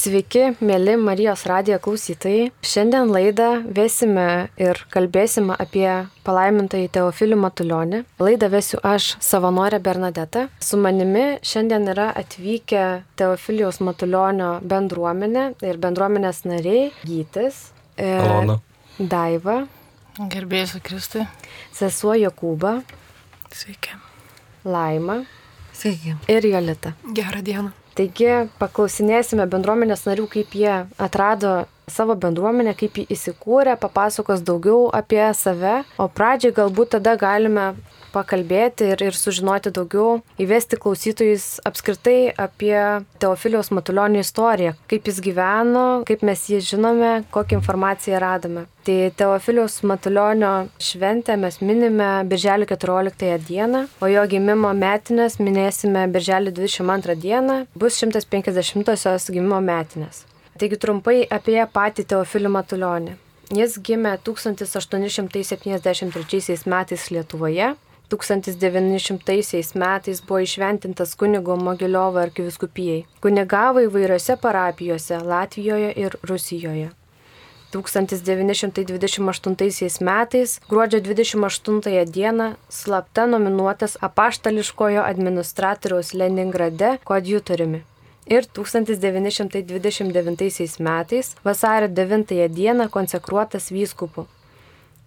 Sveiki, mėly Marijos radijo klausytojai. Šiandien laidą vesime ir kalbėsime apie palaimintąjį Teofilių Matulionį. Laidą vesiu aš, savanorė Bernadeta. Su manimi šiandien yra atvykę Teofilijaus Matulionio bendruomenė ir bendruomenės nariai Gytis, Alona. Daiva, Gerbėjus Kristui. sesuo Jokūba, Sveiki. Laima Sveiki. ir Jolita. Gerą dieną. Taigi paklausinėsime bendruomenės narių, kaip jie atrado savo bendruomenę, kaip jį įsikūrė, papasakos daugiau apie save, o pradžiai galbūt tada galime pakalbėti ir, ir sužinoti daugiau, įvesti klausytojus apskritai apie Teofiliaus Matulionio istoriją, kaip jis gyveno, kaip mes jį žinome, kokią informaciją radome. Tai Teofiliaus Matulionio šventę mes minime Birželio 14 dieną, o jo gimimo metinės minėsime Birželio 22 dieną, bus 150-osios gimimo metinės. Taigi trumpai apie patį Teofilių Matulionį. Jis gimė 1873 metais Lietuvoje. 1900 metais buvo išventintas kunigo Mogiliovo arkiviskupijai. Kunigavo įvairiose parapijose Latvijoje ir Rusijoje. 1928 metais gruodžio 28 dieną slapta nominuotas apaštališkojo administratoriaus Leningrade koadjutoriumi. Ir 1929 metais vasario 9 dieną konsekruotas vyskupu.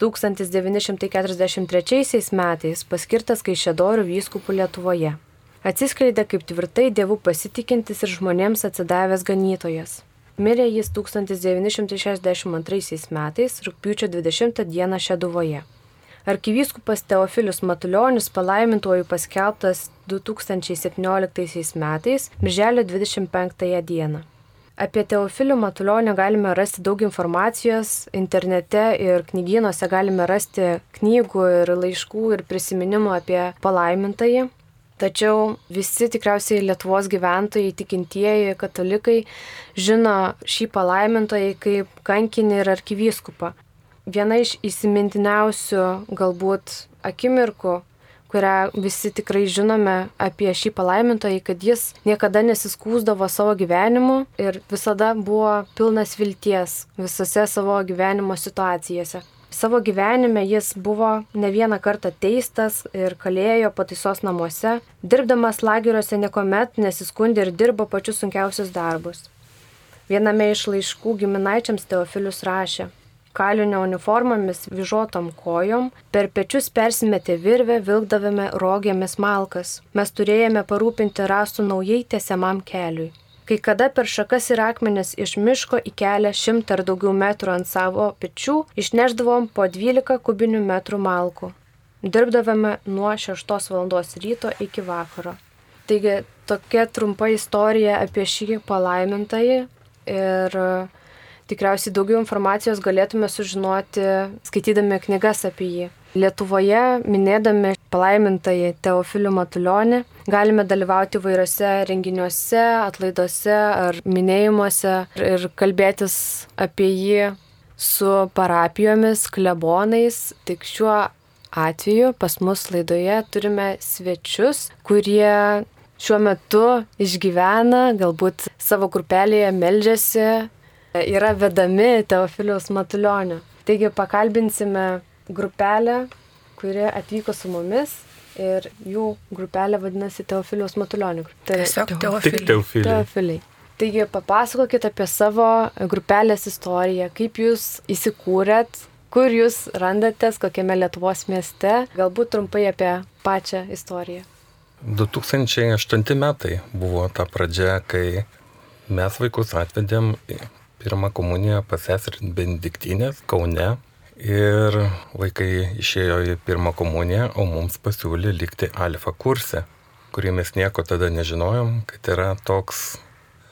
1943 metais paskirtas Kaišėdorių vyskupų Lietuvoje. Atsiskleidė kaip tvirtai dievų pasitikintis ir žmonėms atsidavęs ganytojas. Mirė jis 1962 metais, rūpiučio 20 dieną Šeduvoje. Arkivyskupas Teofilius Matulionis palaimintuoju paskelbtas 2017 metais, birželio 25 dieną. Apie Teofilių Matulionį galime rasti daug informacijos internete ir knygynuose galime rasti knygų ir laiškų ir prisiminimų apie palaimintąjį. Tačiau visi tikriausiai Lietuvos gyventojai, tikintieji, katalikai žino šį palaimintojį kaip kankinį ir arkivyskupą. Viena iš įsimintiniausių galbūt akimirkų kurią visi tikrai žinome apie šį palaimintojį, kad jis niekada nesiskūsdavo savo gyvenimu ir visada buvo pilnas vilties visose savo gyvenimo situacijose. Savo gyvenime jis buvo ne vieną kartą teistas ir kalėjo pataisos namuose, dirbdamas lageriuose niekuomet nesiskundė ir dirbo pačius sunkiausius darbus. Viename iš laiškų giminaičiams Teofilius rašė, kalinio uniformomis vyžotom kojom, per pečius persimetė virvę, vilkdavome rogėmis malkas. Mes turėjome parūpinti rastų naujai tiesiamam keliui. Kai kada per šakas ir akmenis iš miško į kelią šimtą ar daugiau metrų ant savo pečių išneždavom po 12 kubinių metrų malkų. Dirbdavome nuo 6 val. ryto iki vakaro. Taigi tokia trumpa istorija apie šį palaimintąjį ir tikriausiai daugiau informacijos galėtume sužinoti skaitydami knygas apie jį. Lietuvoje, minėdami palaimintąjį Teofilių Matulionį, galime dalyvauti vairiose renginiuose, atlaiduose ar minėjimuose ir kalbėtis apie jį su parapijomis, klebonais. Tik šiuo atveju pas mus laidoje turime svečius, kurie šiuo metu išgyvena, galbūt savo grupelėje meldžiasi yra vedami Teofiliaus Matulionio. Taigi pakalbinsime grupelę, kuri atvyko su mumis ir jų grupelė vadinasi Teofiliaus Matulionio. Tai Tiesiog Tik Teofilį. Teofilį. Teofiliai. Taigi papasakokit apie savo grupelės istoriją, kaip jūs įsikūrėt, kur jūs randatės, kokiame Lietuvos mieste, galbūt trumpai apie pačią istoriją. 2008 metai buvo ta pradžia, kai mes vaikus atvedėm pirmą komuniją pas seserį Benediktinės Kaune. Ir vaikai išėjo į pirmą komuniją, o mums pasiūlė likti alfa kurse, kurį mes nieko tada nežinojom, kad yra toks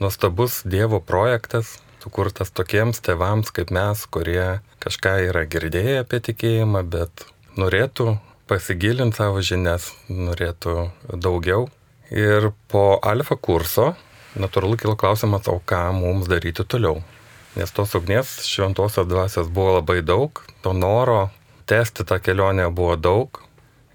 nuostabus Dievo projektas, sukurtas tokiems tėvams kaip mes, kurie kažką yra girdėję apie tikėjimą, bet norėtų pasigilinti savo žinias, norėtų daugiau. Ir po alfa kurso natūralu kilo klausimas, o ką mums daryti toliau. Nes tos ugnies šventosios dvasios buvo labai daug, to noro tęsti tą kelionę buvo daug.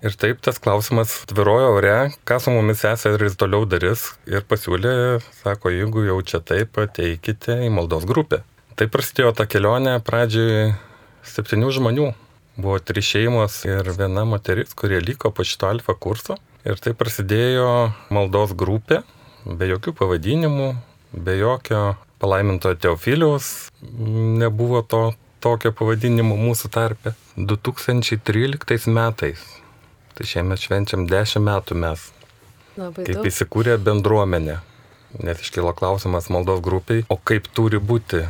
Ir taip tas klausimas tvirojo ore, ką su mumis seseris toliau darys ir pasiūlė, sako, jeigu jau čia taip, ateikite į maldos grupę. Taip prasidėjo ta kelionė pradžioj septynių žmonių. Buvo trys šeimos ir viena moteris, kurie liko po šito alfa kurso. Ir taip prasidėjo maldos grupė, be jokių pavadinimų, be jokio palaimintojo Teofiliaus, nebuvo to tokio pavadinimo mūsų tarpe. 2013 metais Tai šiemet švenčiam 10 metų mes, Labai kaip daug. įsikūrė bendruomenė. Nes iškilo klausimas maldos grupiai, o kaip turi būti,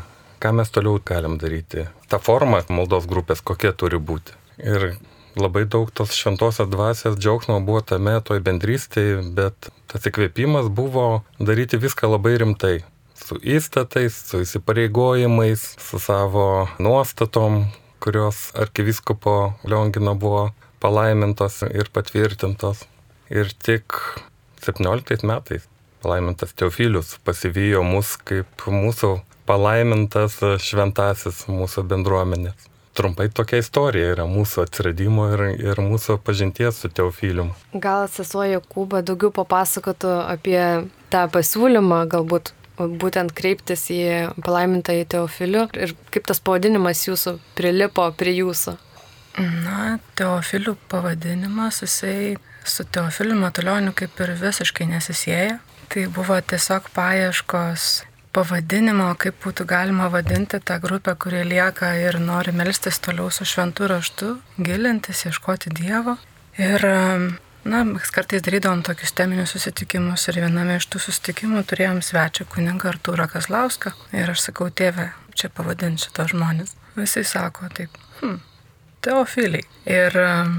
ką mes toliau galim daryti. Ta forma maldos grupės kokia turi būti. Ir labai daug tos šventosios dvasios džiaugsmo buvo tame toj bendrystėje, bet tas įkvėpimas buvo daryti viską labai rimtai. Su įstatais, su įsipareigojimais, su savo nuostatom, kurios arkiviskopo Liongino buvo palaimintos ir patvirtintos. Ir tik 17 metais palaimintas Teofilius pasivijo mus kaip mūsų palaimintas šventasis mūsų bendruomenės. Trumpai tokia istorija yra mūsų atsiradimo ir, ir mūsų pažinties su Teofilium. Gal sesuo Jokūba daugiau papasakotų apie tą pasiūlymą, galbūt būtent kreiptis į palaimintąjį Teofilių ir kaip tas pavadinimas jūsų prilipo prie jūsų. Na, Teofilių pavadinimas, jisai su Teofiliu Matulioniu kaip ir visiškai nesisėja. Tai buvo tiesiog paieškos pavadinimo, kaip būtų galima vadinti tą grupę, kurie lieka ir nori melstis toliau su šventu raštu, gilintis, ieškoti Dievo. Ir, na, mes kartais darydavom tokius teminius susitikimus ir viename iš tų susitikimų turėjom svečią kuningą Artūrą Kaslauską. Ir aš sakau, tėve, čia pavadinsiu tos žmonės. Visi sako taip, hm, Teofiliai. Ir um,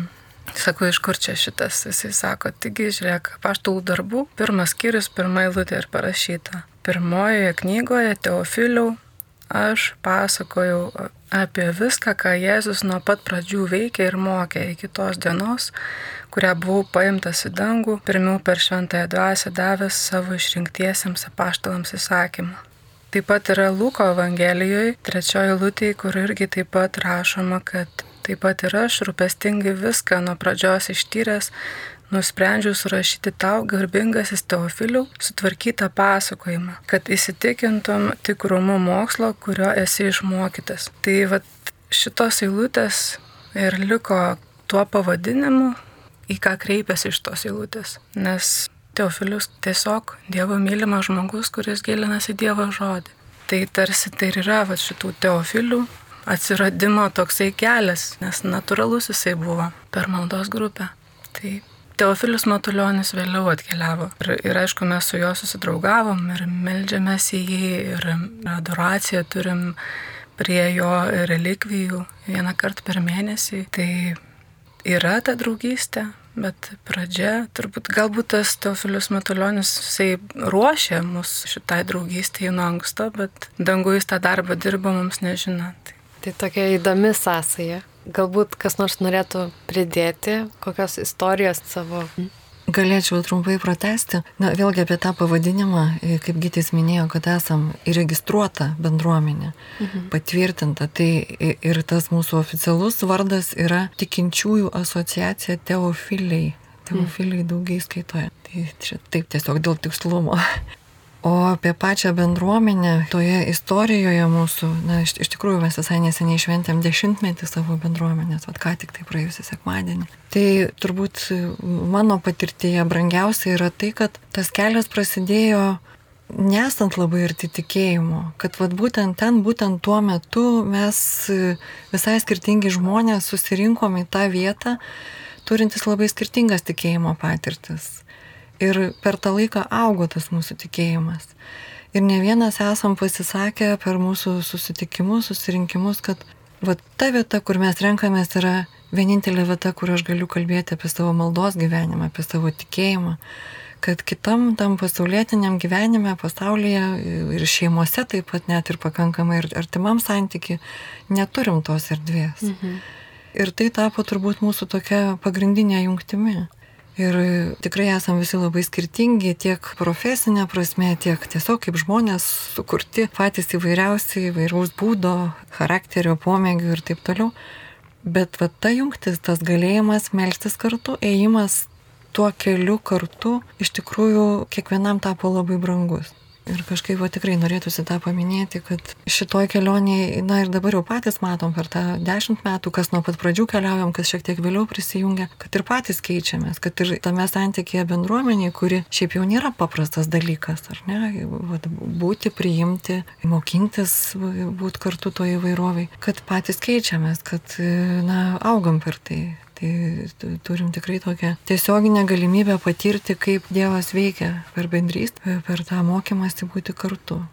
sakau, iš kur čia šitas? Jisai sako, taigi žiūrėk, paštalų darbų, pirmas skyrius, pirmą eilutę ir parašyta. Pirmojoje knygoje Teofiliau aš pasakojau apie viską, ką Jėzus nuo pat pradžių veikė ir mokė iki tos dienos, kurią buvau paimtas į dangų, pirmiau per šventąją dvasę davęs savo išrinktiesiems apaštalams įsakymą. Taip pat yra Luko Evangelijoje, trečioji lūtė, kur irgi taip pat rašoma, kad Taip pat ir aš rūpestingai viską nuo pradžios ištyręs, nusprendžiau surašyti tau, garbingasis Teofiliu, sutvarkytą pasakojimą, kad įsitikintum tikrumu mokslo, kurio esi išmokytas. Tai va šitos eilutės ir liko tuo pavadinimu, į ką kreipiasi iš tos eilutės. Nes Teofilius tiesiog Dievo mylimas žmogus, kuris gilinasi Dievo žodį. Tai tarsi tai ir yra va, šitų teofilių atsiradimo toksai kelias, nes natūralus jisai buvo per maldos grupę. Tai Teofilius Matuljonis vėliau atkeliavo. Ir, ir aišku, mes su juo susidraugavom ir melžiamės į jį ir adoraciją turim prie jo relikvijų vieną kartą per mėnesį. Tai yra ta draugystė, bet pradžia, turbūt galbūt tas Teofilius Matuljonis, jisai ruošė mus šitai draugystėje nuo anksto, bet dangų jis tą darbą dirba mums nežinant. Tai tokia įdomi sąsaja. Galbūt kas nors norėtų pridėti kokios istorijos savo. Galėčiau trumpai pratesti. Na, vėlgi apie tą pavadinimą, kaip Gytis minėjo, kad esam įregistruota bendruomenė, mhm. patvirtinta. Tai ir tas mūsų oficialus vardas yra tikinčiųjų asociacija Teofiliai. Teofiliai mhm. daugiai skaitoja. Tai čia taip tiesiog dėl tikslumo. O apie pačią bendruomenę toje istorijoje mūsų, na, iš, iš tikrųjų mes visai neseniai šventėm dešimtmetį savo bendruomenės, vad ką tik tai praėjusią sekmadienį. Tai turbūt mano patirtyje brangiausia yra tai, kad tas kelias prasidėjo nesant labai arti tikėjimo, kad vad būtent ten, būtent tuo metu mes visai skirtingi žmonės susirinkom į tą vietą, turintis labai skirtingas tikėjimo patirtis. Ir per tą laiką augo tas mūsų tikėjimas. Ir ne vienas esam pasisakę per mūsų susitikimus, susirinkimus, kad va, ta vieta, kur mes renkamės, yra vienintelė vieta, kur aš galiu kalbėti apie savo maldos gyvenimą, apie savo tikėjimą. Kad kitam tam pasaulietiniam gyvenime, pasaulyje ir šeimose taip pat net ir pakankamai ir artimam santyki neturim tos erdvės. Mhm. Ir tai tapo turbūt mūsų tokia pagrindinė jungtimi. Ir tikrai esam visi labai skirtingi tiek profesinė prasme, tiek tiesiog kaip žmonės sukurti patys įvairiausi, įvairaus būdo, charakterio, pomėgių ir taip toliau. Bet va ta jungtis, tas galėjimas melstis kartu, ėjimas tuo keliu kartu, iš tikrųjų kiekvienam tapo labai brangus. Ir kažkaip va, tikrai norėtųsi tą paminėti, kad šitoj kelionėje, na ir dabar jau patys matom per tą dešimt metų, kas nuo pat pradžių keliaujam, kas šiek tiek vėliau prisijungia, kad ir patys keičiamės, kad ir tame santykėje bendruomeniai, kuri šiaip jau nėra paprastas dalykas, ar ne, va, būti, priimti, mokintis, būti kartu toje įvairoviai, kad patys keičiamės, kad, na, augam per tai. Tai turim tikrai tokią tiesioginę galimybę patirti, kaip Dievas veikia per bendrystę, per tą mokymąsi būti kartu.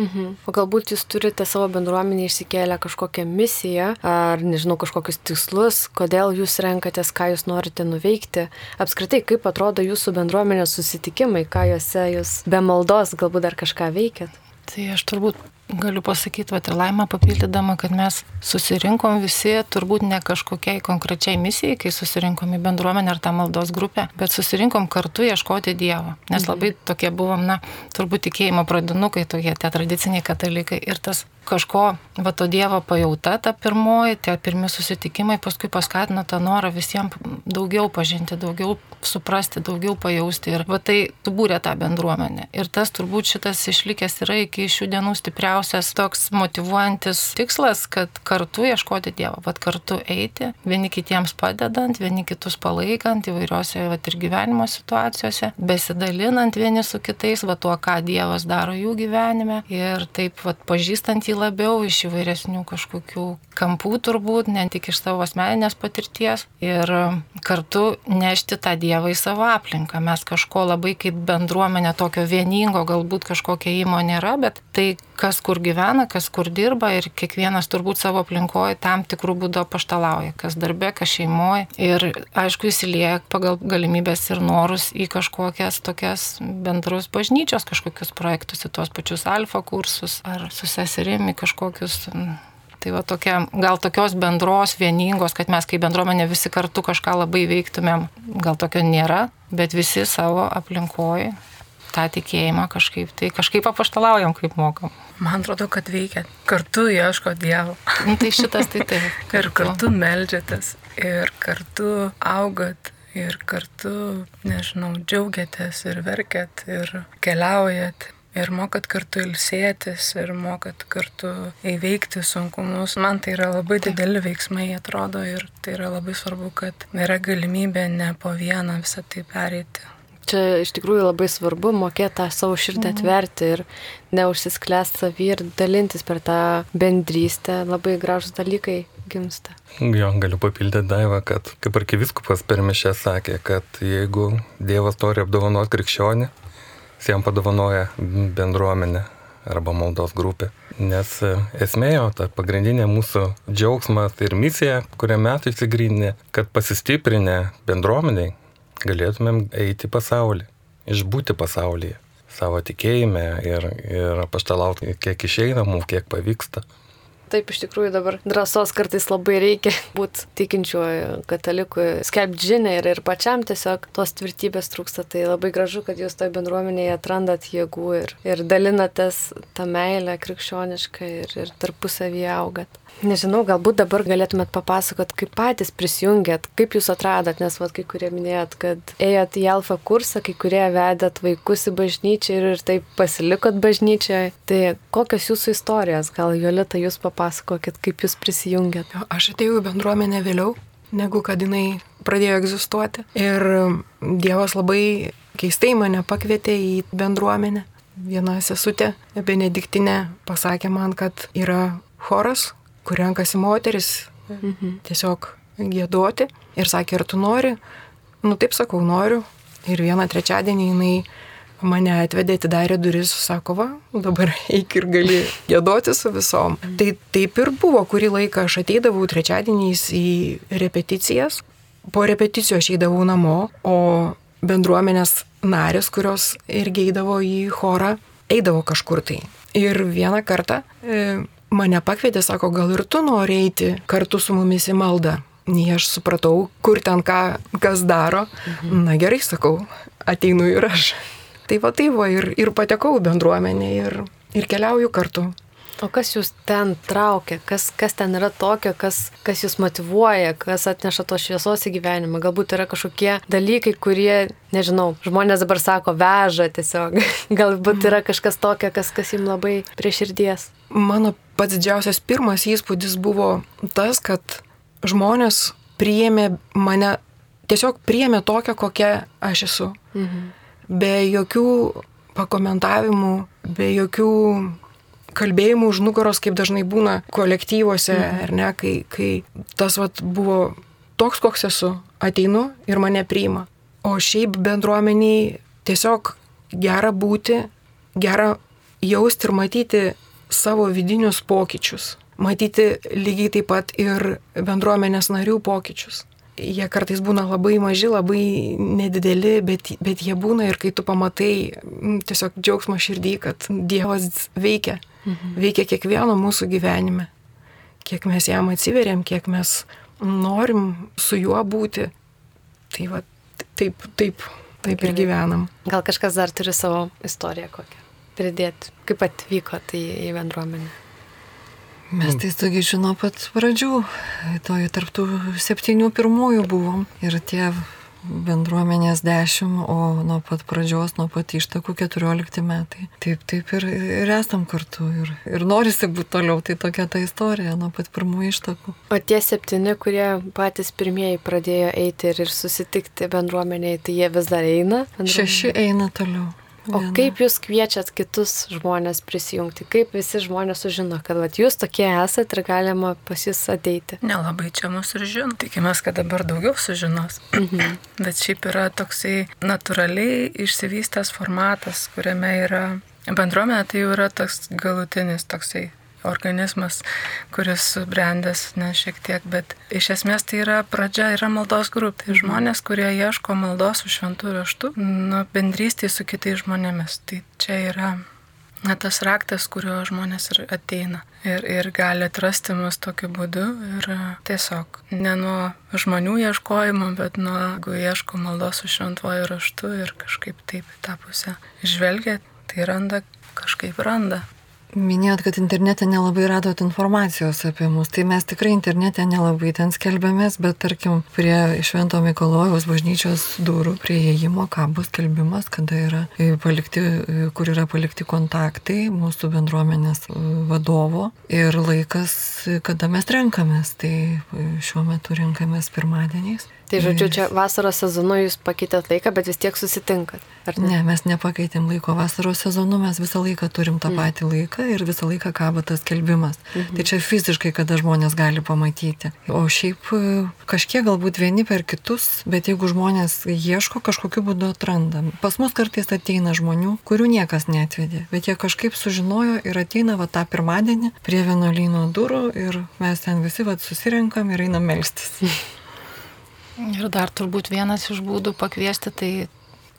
Mhm. O galbūt jūs turite savo bendruomenį išsikėlę kažkokią misiją ar, nežinau, kažkokius tikslus, kodėl jūs renkatės, ką jūs norite nuveikti. Apskritai, kaip atrodo jūsų bendruomenės susitikimai, ką juose jūs be maldos galbūt dar kažką veikiat. Tai aš turbūt galiu pasakyti, va ir laimą papildydama, kad mes susirinkom visi turbūt ne kažkokiai konkrečiai misijai, kai susirinkom į bendruomenę ar tą maldos grupę, bet susirinkom kartu ieškoti Dievo. Nes labai tokie buvom, na, turbūt tikėjimo pradinukai, tokie tie tradiciniai katalikai. Ir tas kažko, va to Dievo pajauta, ta pirmoji, tie pirmi susitikimai paskui paskatino tą norą visiems daugiau pažinti, daugiau suprasti, daugiau pajausti. Ir va tai subūrė tą bendruomenę. Ir tas turbūt šitas išlikęs yra iki šių dienų stipriausias toks motivuojantis tikslas, kad kartu ieškoti Dievo, va kartu eiti, vieni kitiems padedant, vieni kitus palaikant įvairiose va ir gyvenimo situacijose, besidalinant vieni su kitais, va tuo, ką Dievas daro jų gyvenime ir taip va pažįstant jį labiau iš įvairesnių kažkokių kampų turbūt, ne tik iš savo asmeninės patirties ir kartu nešti tą Dievą į savo aplinką. Mes kažko labai kaip bendruomenė tokio vieningo, galbūt kažkokia įmonė nėra, bet tai kas kur gyvena, kas kur dirba ir kiekvienas turbūt savo aplinkoje tam tikrų būdų paštalauja, kas darbė, kas šeimoje. Ir aišku, įsilieja pagal galimybės ir norus į kažkokias tokias bendrus bažnyčios kažkokius projektus, į tuos pačius alfa kursus ar su seserim į kažkokius Tai va tokia, gal tokios bendros, vieningos, kad mes kaip bendruomenė visi kartu kažką labai veiktumėm, gal tokio nėra, bet visi savo aplinkoje tą tikėjimą kažkaip, tai kažkaip apaštalaujam, kaip mokam. Man atrodo, kad veikia. Kartu ieško Dievo. Nu, tai šitas tai taip. ir kartu melžiatės, ir kartu augat, ir kartu, nežinau, džiaugiatės, ir verkiat, ir keliaujat. Ir mokat kartu ilsėtis, ir mokat kartu įveikti sunkumus. Man tai yra labai dideli veiksmai, atrodo, ir tai yra labai svarbu, kad yra galimybė ne po vieną visą tai pereiti Čia iš tikrųjų labai svarbu mokėti tą savo širdį mhm. atverti ir neužsisklęsti savį ir dalintis per tą bendrystę. Labai gražus dalykai gimsta. Jo, galiu papildyti Daivą, kad kaip arkiviskupas per mišę sakė, kad jeigu Dievas nori apdovanoti krikščionį, jam padovanoja bendruomenę arba maldos grupė. Nes esmė jo, ta pagrindinė mūsų džiaugsmas ir misija, kurią mes įsigrinė, kad pasistiprinę bendruomeniai, galėtumėm eiti pasaulį, išbūti pasaulyje, savo tikėjime ir, ir paštalauti, kiek išeina mums, kiek pavyksta. Taip, iš tikrųjų dabar drąsos kartais labai reikia būti tikinčiuoju kataliku, skelbti žinę ir, ir pačiam tiesiog tos tvirtybės trūksta. Tai labai gražu, kad jūs toje bendruomenėje atrandat jėgų ir, ir dalinatės tą meilę krikščionišką ir, ir tarpusavyje augat. Nežinau, galbūt dabar galėtumėt papasakot, kaip patys prisijungėt, kaip jūs atradot, nes vat, kai kurie minėjot, kad ėjot į alfa kursą, kai kurie vedėt vaikus į bažnyčią ir, ir taip pasilikot bažnyčioje. Tai kokios jūsų istorijos, gal Jolita jūs papasakokit, kaip jūs prisijungėt? Aš atėjau į bendruomenę vėliau, negu kad jinai pradėjo egzistuoti. Ir Dievas labai keistai mane pakvietė į bendruomenę. Viena sesutė, Benediktinė, pasakė man, kad yra choras, kur renkasi moteris mhm. tiesiog gėduoti. Ir sakė, ar tu nori? Nu taip sakau, noriu. Ir vieną trečiadienį jinai mane atvedė, atidarė duris, sako, va, dabar eik ir gali gėdoti su visom. Mhm. Tai taip ir buvo, kurį laiką aš ateidavau trečiadieniais į repeticijas, po repeticijų aš eidavau namo, o bendruomenės narės, kurios irgi eidavo į chorą, eidavo kažkur tai. Ir vieną kartą e, mane pakvietė, sako, gal ir tu nori eiti kartu su mumis į maldą. Nei aš supratau, kur ten ką, kas daro. Mhm. Na gerai, sakau, ateinu ir aš. Tai va tai va ir, ir patekau bendruomenė ir, ir keliauju kartu. O kas jūs ten traukia, kas, kas ten yra tokio, kas, kas jūs motivuoja, kas atneša tos šviesos į gyvenimą? Galbūt yra kažkokie dalykai, kurie, nežinau, žmonės dabar sako, veža tiesiog. Galbūt yra kažkas tokio, kas, kas jums labai prie širdies. Mano pats didžiausias pirmas įspūdis buvo tas, kad žmonės priėmė mane, tiesiog priėmė tokią, kokia aš esu. Mhm. Be jokių pakomentavimų, be jokių kalbėjimų už nugaros, kaip dažnai būna kolektyvuose, mhm. ar ne, kai, kai tas vat, buvo toks, koks esu, ateinu ir mane priima. O šiaip bendruomeniai tiesiog gera būti, gera jausti ir matyti savo vidinius pokyčius. Matyti lygiai taip pat ir bendruomenės narių pokyčius. Jie kartais būna labai maži, labai nedideli, bet, bet jie būna ir kai tu pamatai tiesiog džiaugsmo širdį, kad Dievas veikia mhm. veikia kiekvieno mūsų gyvenime. Kiek mes jam atsiveriam, kiek mes norim su juo būti. Tai va, taip, taip, taip ir gyvenam. Gal kažkas dar turi savo istoriją kokią pridėti, kaip atvykot į, į bendruomenę. Mes tai togi žino pat pradžių, toje tarptų septynių pirmųjų buvom ir tie bendruomenės 10, o nuo pat pradžios, nuo pat ištakų 14 metai. Taip, taip ir, ir esam kartu. Ir, ir norisi būti toliau, tai tokia ta istorija nuo pat pirmų ištakų. O tie septyni, kurie patys pirmieji pradėjo eiti ir, ir susitikti bendruomeniai, tai jie vis dar eina? Šeši eina toliau. O Viena. kaip jūs kviečiat kitus žmonės prisijungti? Kaip visi žmonės sužino, kad vat, jūs tokie esat ir galima pas jūs ateiti? Nelabai čia mus ir žino. Tikimės, kad dabar daugiau sužinos. Mhm. Bet šiaip yra toksai natūraliai išsivystęs formatas, kuriame yra bendruomenė, tai jau yra toks galutinis toksai organizmas, kuris subrendęs, ne šiek tiek, bet iš esmės tai yra pradžia, yra maldos grupė. Tai žmonės, kurie ieško maldos su šventų raštu, nu, bendrystėje su kitais žmonėmis. Tai čia yra na, tas raktas, kurio žmonės ir ateina. Ir, ir gali atrasti mus tokiu būdu. Ir tiesiog ne nuo žmonių ieškojimo, bet nuo, jeigu ieško maldos su šventuoju raštu ir kažkaip taip į tą pusę žvelgia, tai randa, kažkaip randa. Minėjot, kad internete nelabai radot informacijos apie mus, tai mes tikrai internete nelabai ten skelbėmės, bet tarkim prie Švento Mikalojaus bažnyčios durų, prie įėjimo kabo skelbimas, kada yra palikti, kur yra palikti kontaktai mūsų bendruomenės vadovo ir laikas, kada mes renkamės, tai šiuo metu renkamės pirmadieniais. Tai žodžiu, čia vasaros sezonu jūs pakeitėt laiką, bet vis tiek susitinkat. Ne? ne, mes nepakeitėm laiko. Vasaros sezonu mes visą laiką turim tą mm. patį laiką ir visą laiką kabo tas kelbimas. Mm -hmm. Tai čia fiziškai, kada žmonės gali pamatyti. O šiaip e, kažkiek galbūt vieni per kitus, bet jeigu žmonės ieško, kažkokiu būdu atranda. Pas mus kartais ateina žmonių, kurių niekas netvedė, bet jie kažkaip sužinojo ir ateina va tą pirmadienį prie vienuolyno durų ir mes ten visi va susirenkam ir einam melstis. Ir dar turbūt vienas iš būdų pakviesti, tai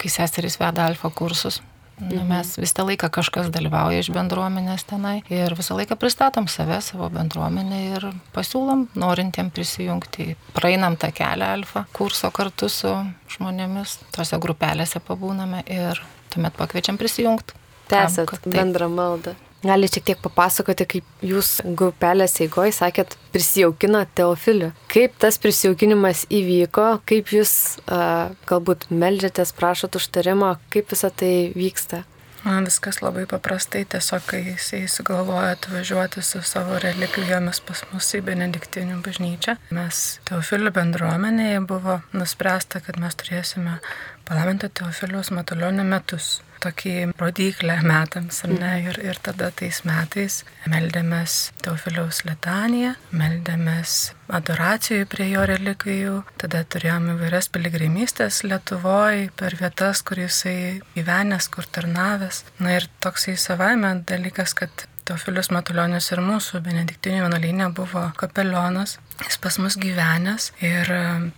kai seserys veda alfa kursus. Nu, mes visą laiką kažkas dalyvauja iš bendruomenės tenai ir visą laiką pristatom save, savo bendruomenę ir pasiūlom norintiem prisijungti. Praeinam tą kelią alfa kurso kartu su žmonėmis, tose grupelėse pabūname ir tuomet pakviečiam prisijungti. Tęsat bendrą maldą. Gali šiek tiek papasakoti, kaip jūs grupelės eigoje sakėt, prisijaukino Teofilių. Kaip tas prisijaukinimas įvyko, kaip jūs uh, galbūt melžiatės, prašot užtarimo, kaip visą tai vyksta? Man viskas labai paprastai, tiesiog kai jisai sugalvojo atvažiuoti su savo relikvijomis pas mus į Benediktinių bažnyčią, mes Teofilių bendruomenėje buvo nuspręsta, kad mes turėsime parlamento Teofiliaus matulionio metus tokį rodiklę metams, ar ne? Ir, ir tada tais metais meldėmės Teofiliaus litaniją, meldėmės adoracijų prie jo relikvijų, tada turėjome įvairias piligrimystės Lietuvoje per vietas, kur jisai gyvenęs, kur tarnavęs. Na ir toksai savaime dalykas, kad Teofilius Matulionis ir mūsų benediktinių vienuolynė buvo kapelionas. Jis pas mus gyvenęs ir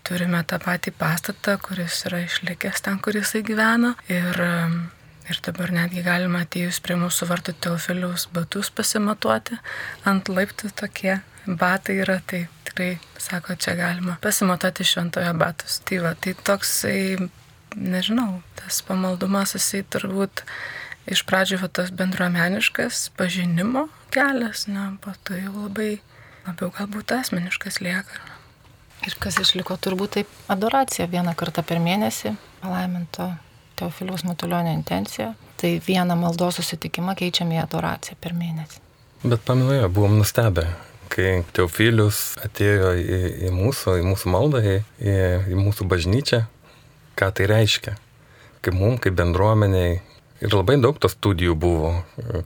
turime tą patį pastatą, kuris yra išlikęs ten, kur jisai gyveno. Ir Ir dabar netgi galima atėjus prie mūsų vartų Teofiliaus batus pasimatuoti. Ant laiptų tokie batai yra, tai tikrai, sako, čia galima pasimatuoti šventojo batus. Tai va, tai toksai, nežinau, tas pamaldumas, jisai turbūt iš pradžių va, tas bendruomeniškas pažinimo kelias, na, po to jau labai labiau galbūt asmeniškas lieka. Ir kas išliko turbūt taip adoracija vieną kartą per mėnesį, palaiminto Teofiliaus Matulionio intencija. Tai vieną maldos susitikimą keičiame į adoraciją per mėnesį. Bet paminoje, buvom nustebę, kai Teofilius atėjo į, į mūsų, į mūsų maldą, į, į, į mūsų bažnyčią, ką tai reiškia. Kaip mums, kaip bendruomeniai. Ir labai daug tos studijų buvo.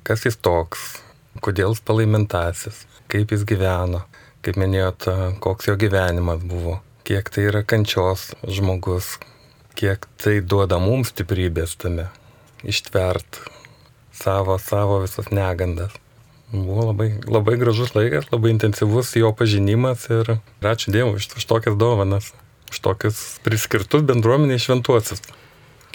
Kas jis toks, kodėl jis palaimintasis, kaip jis gyveno, kaip minėjot, koks jo gyvenimas buvo, kiek tai yra kančios žmogus, kiek tai duoda mums stiprybės tame, ištvert savo, savo visas negandas. Buvo labai, labai gražus laikas, labai intensyvus jo pažinimas ir ačiū Dievui už, už tokias dovanas, už tokius priskirtus bendruomeniai šventuosius.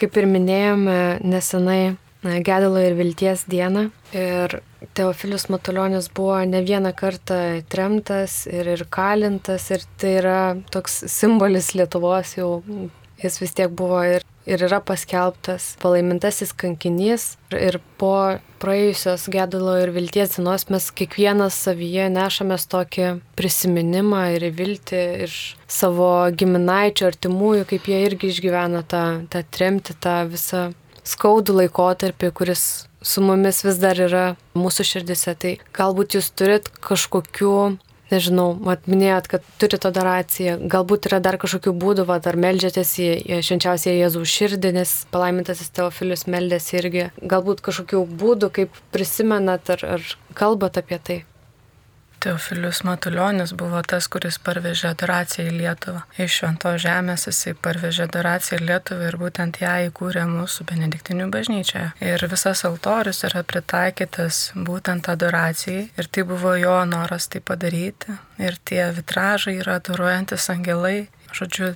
Kaip ir minėjome nesenai Gedalo ir Vilties dieną ir Teofilius Matulionis buvo ne vieną kartą tremtas ir, ir kalintas. Ir tai yra toks simbolis Lietuvos jau, jis vis tiek buvo ir ir yra paskelbtas palaimintasis kankinys. Ir po praėjusios gedulo ir vilties dienos mes kiekvienas savyje nešamės tokį prisiminimą ir viltį iš savo giminaičių, artimųjų, kaip jie irgi išgyvena tą, tą tremtį, tą visą skaudų laikotarpį, kuris su mumis vis dar yra mūsų širdise. Tai galbūt jūs turit kažkokių nežinau, mat minėjot, kad turite adoraciją, galbūt yra dar kažkokių būdų, va, ar melžiatės į, į švenčiausią Jėzų širdį, nes palaimintasis Teofilius meldėsi irgi, galbūt kažkokių būdų, kaip prisimenat ar, ar kalbat apie tai. Teofilius Matuljonis buvo tas, kuris parvežė adoraciją į Lietuvą. Iš švento žemės jisai parvežė adoraciją į Lietuvą ir būtent ją įkūrė mūsų benediktinių bažnyčioje. Ir visas altorius yra pritaikytas būtent adoracijai ir tai buvo jo noras tai padaryti. Ir tie vitražai yra adoruojantis angelai. Žodžiu,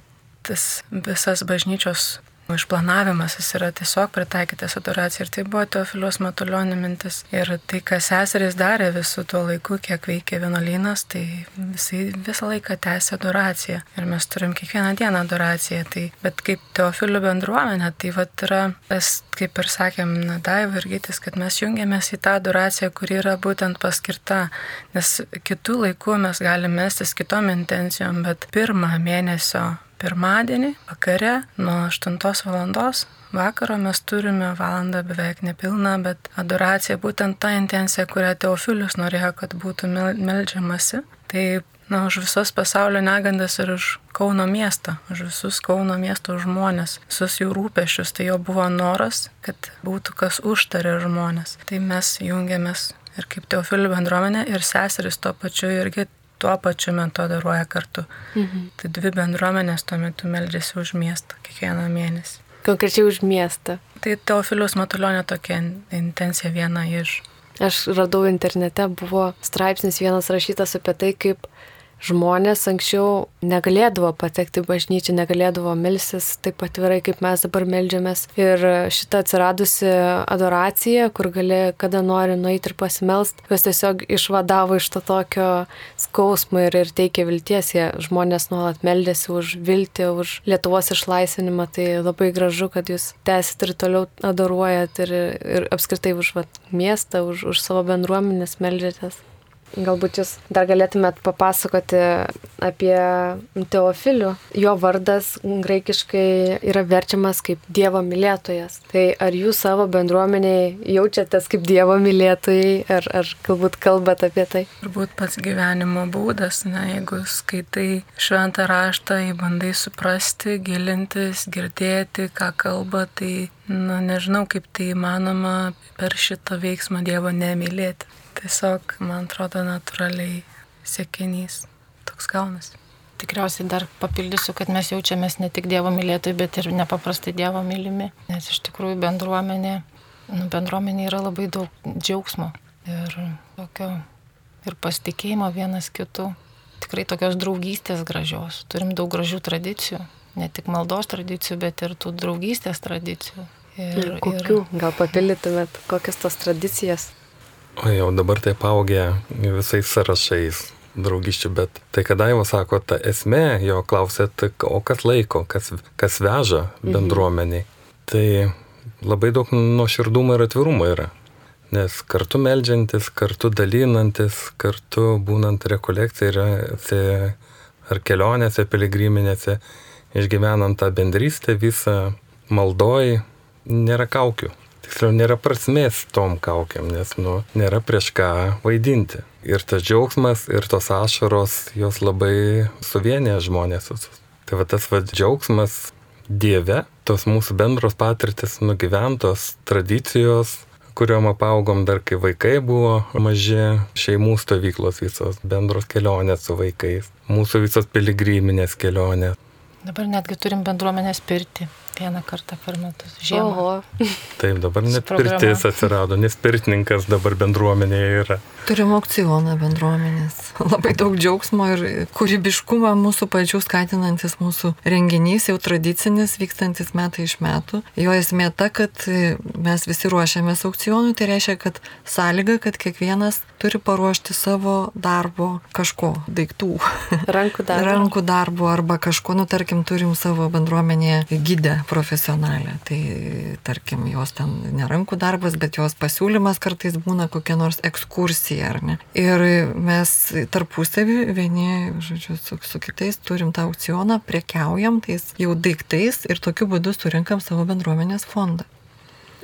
tas visas bažnyčios Išplanavimas jis yra tiesiog pritaikytas adoracijai ir tai buvo Teofilios Matulionio mintis. Ir tai, kas seserys darė visų tuo laiku, kiek veikė vienuolynas, tai visai visą laiką tęsė adoraciją. Ir mes turim kiekvieną dieną adoraciją. Tai, bet kaip Teofilių bendruomenė, tai va yra tas, kaip ir sakėm, Daiva ir Gytis, kad mes jungiamės į tą adoraciją, kuri yra būtent paskirta. Nes kitų laikų mes galime mestis kitom intencijom, bet pirmą mėnesio Pirmadienį vakare nuo 8 val. vakaro mes turime valandą beveik nepilną, bet adoracija būtent ta intencija, kurią Teofilius norėjo, kad būtų melžiamasi. Tai na, už visas pasaulio negandas ir už Kauno miestą, už visus Kauno miesto žmonės, visus jų rūpešius. Tai jo buvo noras, kad būtų kas užtarė žmonės. Tai mes jungiamės ir kaip Teofilių bendruomenė ir seseris tuo pačiu irgi tuo pačiu metu adoruoja kartu. Mhm. Tai dvi bendruomenės tuo metu meldžiasi už miestą kiekvieną mėnesį. Konkrečiai už miestą. Tai Teofilius Matulionė tokia intencija viena iš. Aš radau internete, buvo straipsnis vienas rašytas apie tai, kaip žmonės anksčiau negalėdavo patekti bažnyčią, negalėdavo melsis taip atvirai, kaip mes dabar melžiamės. Ir šita atsiradusi adoracija, kur gali kada nori nueiti ir pasimelst, juos tiesiog išvadavo iš to tokio skausmo ir, ir teikė vilties. Jie žmonės nuolat meldėsi už viltį, už Lietuvos išlaisvinimą. Tai labai gražu, kad jūs tęsit ir toliau adoruojat ir, ir apskritai už vat, miestą, už, už savo bendruomenės meldžiatės. Galbūt jūs dar galėtumėt papasakoti apie Teofilių. Jo vardas graikiškai yra verčiamas kaip Dievo mylėtojas. Tai ar jūs savo bendruomeniai jaučiatės kaip Dievo mylėtojai, ar, ar galbūt kalbat apie tai? Turbūt pats gyvenimo būdas, na, jeigu skaitai šventą raštą, bandai suprasti, gilintis, girdėti, ką kalba, tai, na, nežinau, kaip tai įmanoma per šitą veiksmą Dievo nemylėti tiesiog, man atrodo, natūraliai sėkinys toks gaunas. Tikriausiai dar papildysiu, kad mes jaučiamės ne tik Dievo mylėtojai, bet ir nepaprastai Dievo mylimi. Nes iš tikrųjų bendruomenė, nu, bendruomenė yra labai daug džiaugsmo ir tokio ir pasitikėjimo vienas kitu. Tikrai tokios draugystės gražios. Turim daug gražių tradicijų. Ne tik maldos tradicijų, bet ir tų draugystės tradicijų. Ir, ir kokių? Ir... Gal papildytumėt, kokias tos tradicijas? O jau dabar tai augę visais sąrašais draugiščių, bet tai kada jau sako, ta esmė, jo klausėt, o kas laiko, kas, kas veža mhm. bendruomeniai. Mhm. Tai labai daug nuoširdumo ir atvirumo yra. Nes kartu melžiantis, kartu dalinantis, kartu būnant rekolekcijose ar kelionėse, piligriminėse, išgyvenant tą bendrystę visą maldoj, nėra kaukių. Tiksliau, nėra prasmės tom kaukiam, nes, nu, nėra prieš ką vaidinti. Ir tas džiaugsmas, ir tos ašaros, jos labai suvienė žmonės. Tai va tas va džiaugsmas Dieve, tos mūsų bendros patirtis, nugyventos tradicijos, kuriuom apaugom dar kai vaikai buvo maži, šeimų stovyklos visos, bendros kelionės su vaikais, mūsų visos piligriminės kelionės. Dabar netgi turim bendruomenės pirti vieną kartą per metus. Žiemą. Oho. Taip, dabar net pirtis atsirado, nes pirtininkas dabar bendruomenėje yra. Turim aukcioną bendruomenės. Labai daug džiaugsmo ir kūrybiškumą mūsų pačių skatinantis mūsų renginys, jau tradicinis, vykstantis metai iš metų. Jo esmė ta, kad mes visi ruošiamės aukcionui, tai reiškia, kad sąlyga, kad kiekvienas turi paruošti savo darbo kažko, daiktų. Rankų darbo. Rankų darbo arba kažko, nu tarkim, turim savo bendruomenėje gydę profesionalę. Tai tarkim, jos ten nerankų darbas, bet jos pasiūlymas kartais būna kokia nors ekskursija, ar ne. Ir mes tarpusavį vieni, žodžiu, su, su kitais turim tą aukcioną, prekiaujam tais jau daiktais ir tokiu būdu surinkam savo bendruomenės fondą.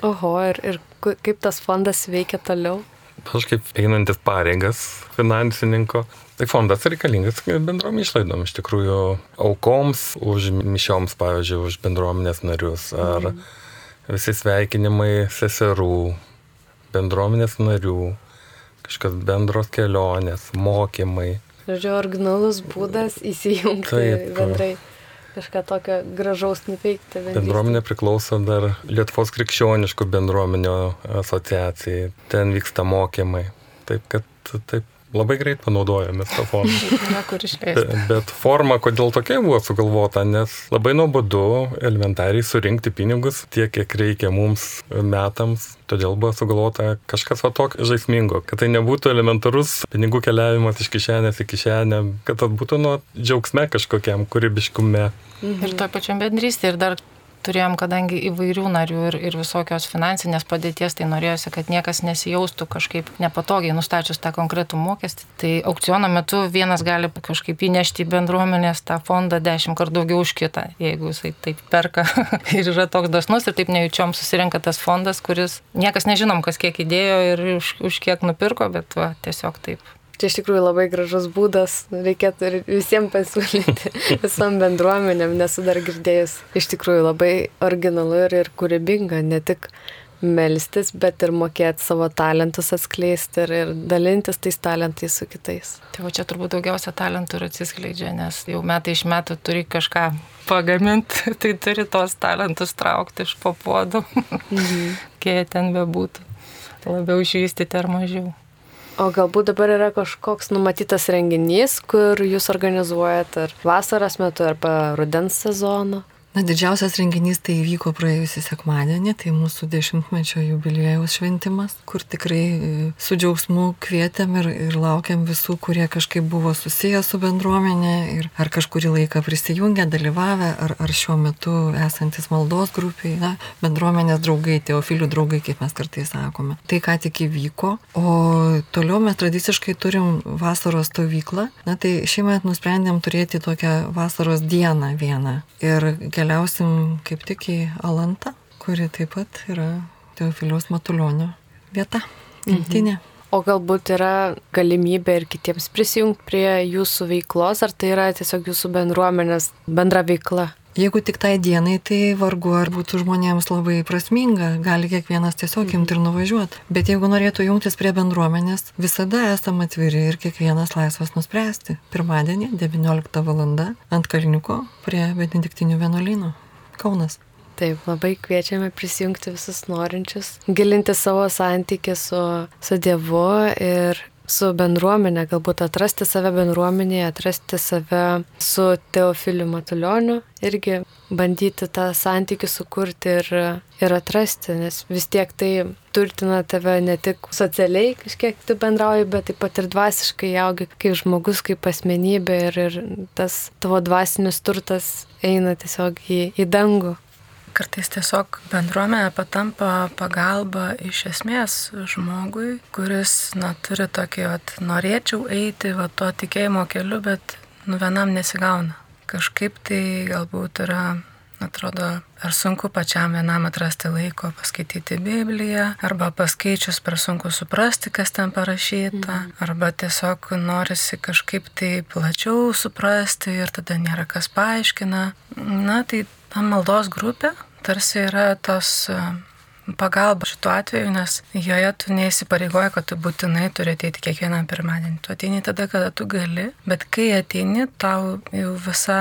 Oho, ir, ir kaip tas fondas veikia toliau? Aš kaip einantis pareigas finansininko, Tai fondas reikalingas bendrom išlaidom, iš tikrųjų aukoms, už mišioms, pavyzdžiui, už bendruomenės narius, ar mm. visi sveikinimai seserų, bendruomenės narių, kažkas bendros kelionės, mokymai. Žodžiu, originalus būdas įsijungti Taip, bendrai kažką tokio gražaus nuveikti. Bendruomenė priklauso dar Lietuvos krikščioniškų bendruomenio asociacijai. Ten vyksta mokymai. Taip, kad taip labai greit panaudojame tą fondą. Bet forma, kodėl tokia buvo sugalvota, nes labai nuobodu elementariai surinkti pinigus tiek, kiek reikia mums metams. Todėl buvo sugalvota kažkas va tokio žaismingo, kad tai nebūtų elementarus pinigų keliavimas iš kišenės į kišenę, kad tai būtų nuo džiaugsme kažkokiam kūrybiškume. Mhm. Ir to pačiam bendrystė. Ir dar turėjom, kadangi įvairių narių ir, ir visokios finansinės padėties, tai norėjosi, kad niekas nesijaustų kažkaip nepatogiai nustačius tą konkretų mokestį. Tai aukciono metu vienas gali kažkaip įnešti į bendruomenės tą fondą dešimt kartų daugiau už kitą, jeigu jisai taip perka ir yra toks dasnus ir taip nejučiom susirenka tas fondas, kuris niekas nežinom, kas kiek įdėjo ir už, už kiek nupirko, bet va, tiesiog taip Čia iš tikrųjų labai gražus būdas, reikėtų ir visiems pasiūlyti, visom bendruomenėm, nesu dar girdėjus. Iš tikrųjų labai originalu ir, ir kūrybinga, ne tik melstis, bet ir mokėti savo talentus atskleisti ir, ir dalintis tais talentais su kitais. Tai va čia turbūt daugiausia talentų ir atsiskleidžia, nes jau metai iš metų turi kažką pagaminti, tai turi tos talentus traukti iš papuodų, mhm. kiek ten bebūtų, labiau išvystyti ar mažiau. O galbūt dabar yra kažkoks numatytas renginys, kur jūs organizuojat ar vasaros metu, arba rudens sezono? Na, didžiausias renginys tai įvyko praėjusį sekmadienį, tai mūsų dešimtmečio jubiliejaus šventimas, kur tikrai e, su džiaugsmu kvietėm ir, ir laukiam visų, kurie kažkaip buvo susiję su bendruomenė ir ar kažkurį laiką prisijungę, dalyvavę, ar, ar šiuo metu esantis maldos grupiai, na, bendruomenės draugai, teofilių draugai, kaip mes kartais sakome. Tai ką tik įvyko, o toliau mes tradiciškai turim vasaros stovyklą, na tai šiemet nusprendėm turėti tokią vasaros dieną vieną. Ir keliausim kaip tik į Alantą, kuri taip pat yra Teofiliaus Matulionio vieta, gimtinė. Mhm. O galbūt yra galimybė ir kitiems prisijungti prie jūsų veiklos, ar tai yra tiesiog jūsų bendruomenės bendra veikla? Jeigu tik tai dienai, tai vargu ar būtų žmonėms labai prasminga, gali kiekvienas tiesiog imti ir nuvažiuoti. Bet jeigu norėtų jungtis prie bendruomenės, visada esame atviri ir kiekvienas laisvas nuspręsti. Pirmadienį 19 val. ant Kalniuko prie Benediktinių vienuolynų. Kaunas. Taip, labai kviečiame prisijungti visus norinčius, gilinti savo santykį su, su Dievu ir su bendruomenė, galbūt atrasti save bendruomenėje, atrasti save su Teofiliu Matulioniu, irgi bandyti tą santykių sukurti ir, ir atrasti, nes vis tiek tai turtina tave ne tik socialiai kažkiek tu bendrauji, bet taip pat ir dvasiškai augi kaip žmogus, kaip asmenybė ir, ir tas tavo dvasinis turtas eina tiesiog į, į dangų. Kartais tiesiog bendruomenė patampa pagalba iš esmės žmogui, kuris, na, turi tokį, vat, norėčiau eiti, va, to tikėjimo keliu, bet, nu, vienam nesigauna. Kažkaip tai galbūt yra atrodo, ar sunku pačiam vienam atrasti laiko paskaityti Bibliją, arba paskaičius per sunku suprasti, kas ten parašyta, mm. arba tiesiog norisi kažkaip tai plačiau suprasti ir tada nėra kas paaiškina. Na, tai ta maldos grupė tarsi yra tos e, pagalba šituo atveju, nes joje tu neįsipareigoji, kad tu būtinai turi ateiti kiekvieną pirmadienį. Tu ateini tada, kada tu gali, bet kai ateini, tau jau visa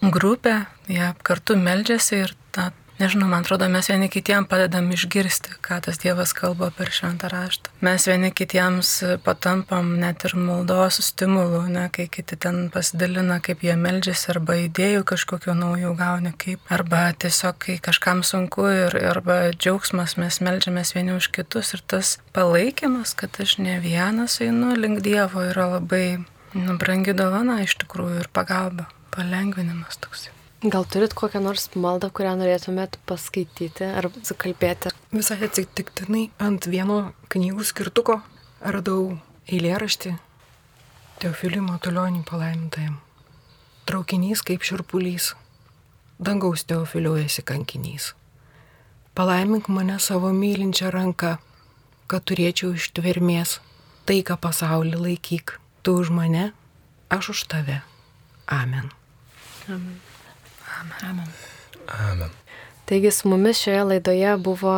grupė, jie kartu meldžiasi ir, na, nežinau, man atrodo, mes vieni kitiem padedam išgirsti, ką tas Dievas kalba per šventą raštą. Mes vieni kitiems patampam net ir maldos stimulų, ne, kai kiti ten pasidalina, kaip jie meldžiasi, arba idėjų kažkokio naujų gauni, kaip, arba tiesiog, kai kažkam sunku ir, arba džiaugsmas, mes meldžiamės vieni už kitus ir tas palaikymas, kad aš ne vienas einu link Dievo, yra labai nu, brangi dovana iš tikrųjų ir pagalba palengvinimas toks. Gal turit kokią nors maldą, kurią norėtumėt paskaityti ar sukalbėti? Visai atsitiktinai ant vieno knygų skirtuko radau eilėraštį Teofiliui Matulionį palaimintajam. Traukinys kaip širpulys, dangaus Teofiliu esi kankinys. Palaimink mane savo mylinčią ranką, kad turėčiau ištvermės, taiką pasaulį laikyk, tu už mane, aš už tave. Amen. Amen. Amen. Amen. Taigi su mumis šioje laidoje buvo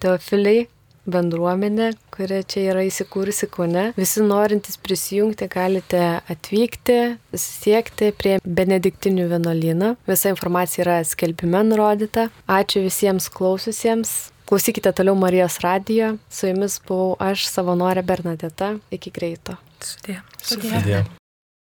Teofiliai bendruomenė, kuri čia yra įsikūrusi Kone. Visi norintys prisijungti galite atvykti, siekti prie Benediktinių vienuolyną. Visa informacija yra skelbime nurodyta. Ačiū visiems klaususiems. Klausykite toliau Marijos radijo. Su jumis buvau aš, savanorė Bernadeta. Iki greito. Sudė. Sudie. Sudie.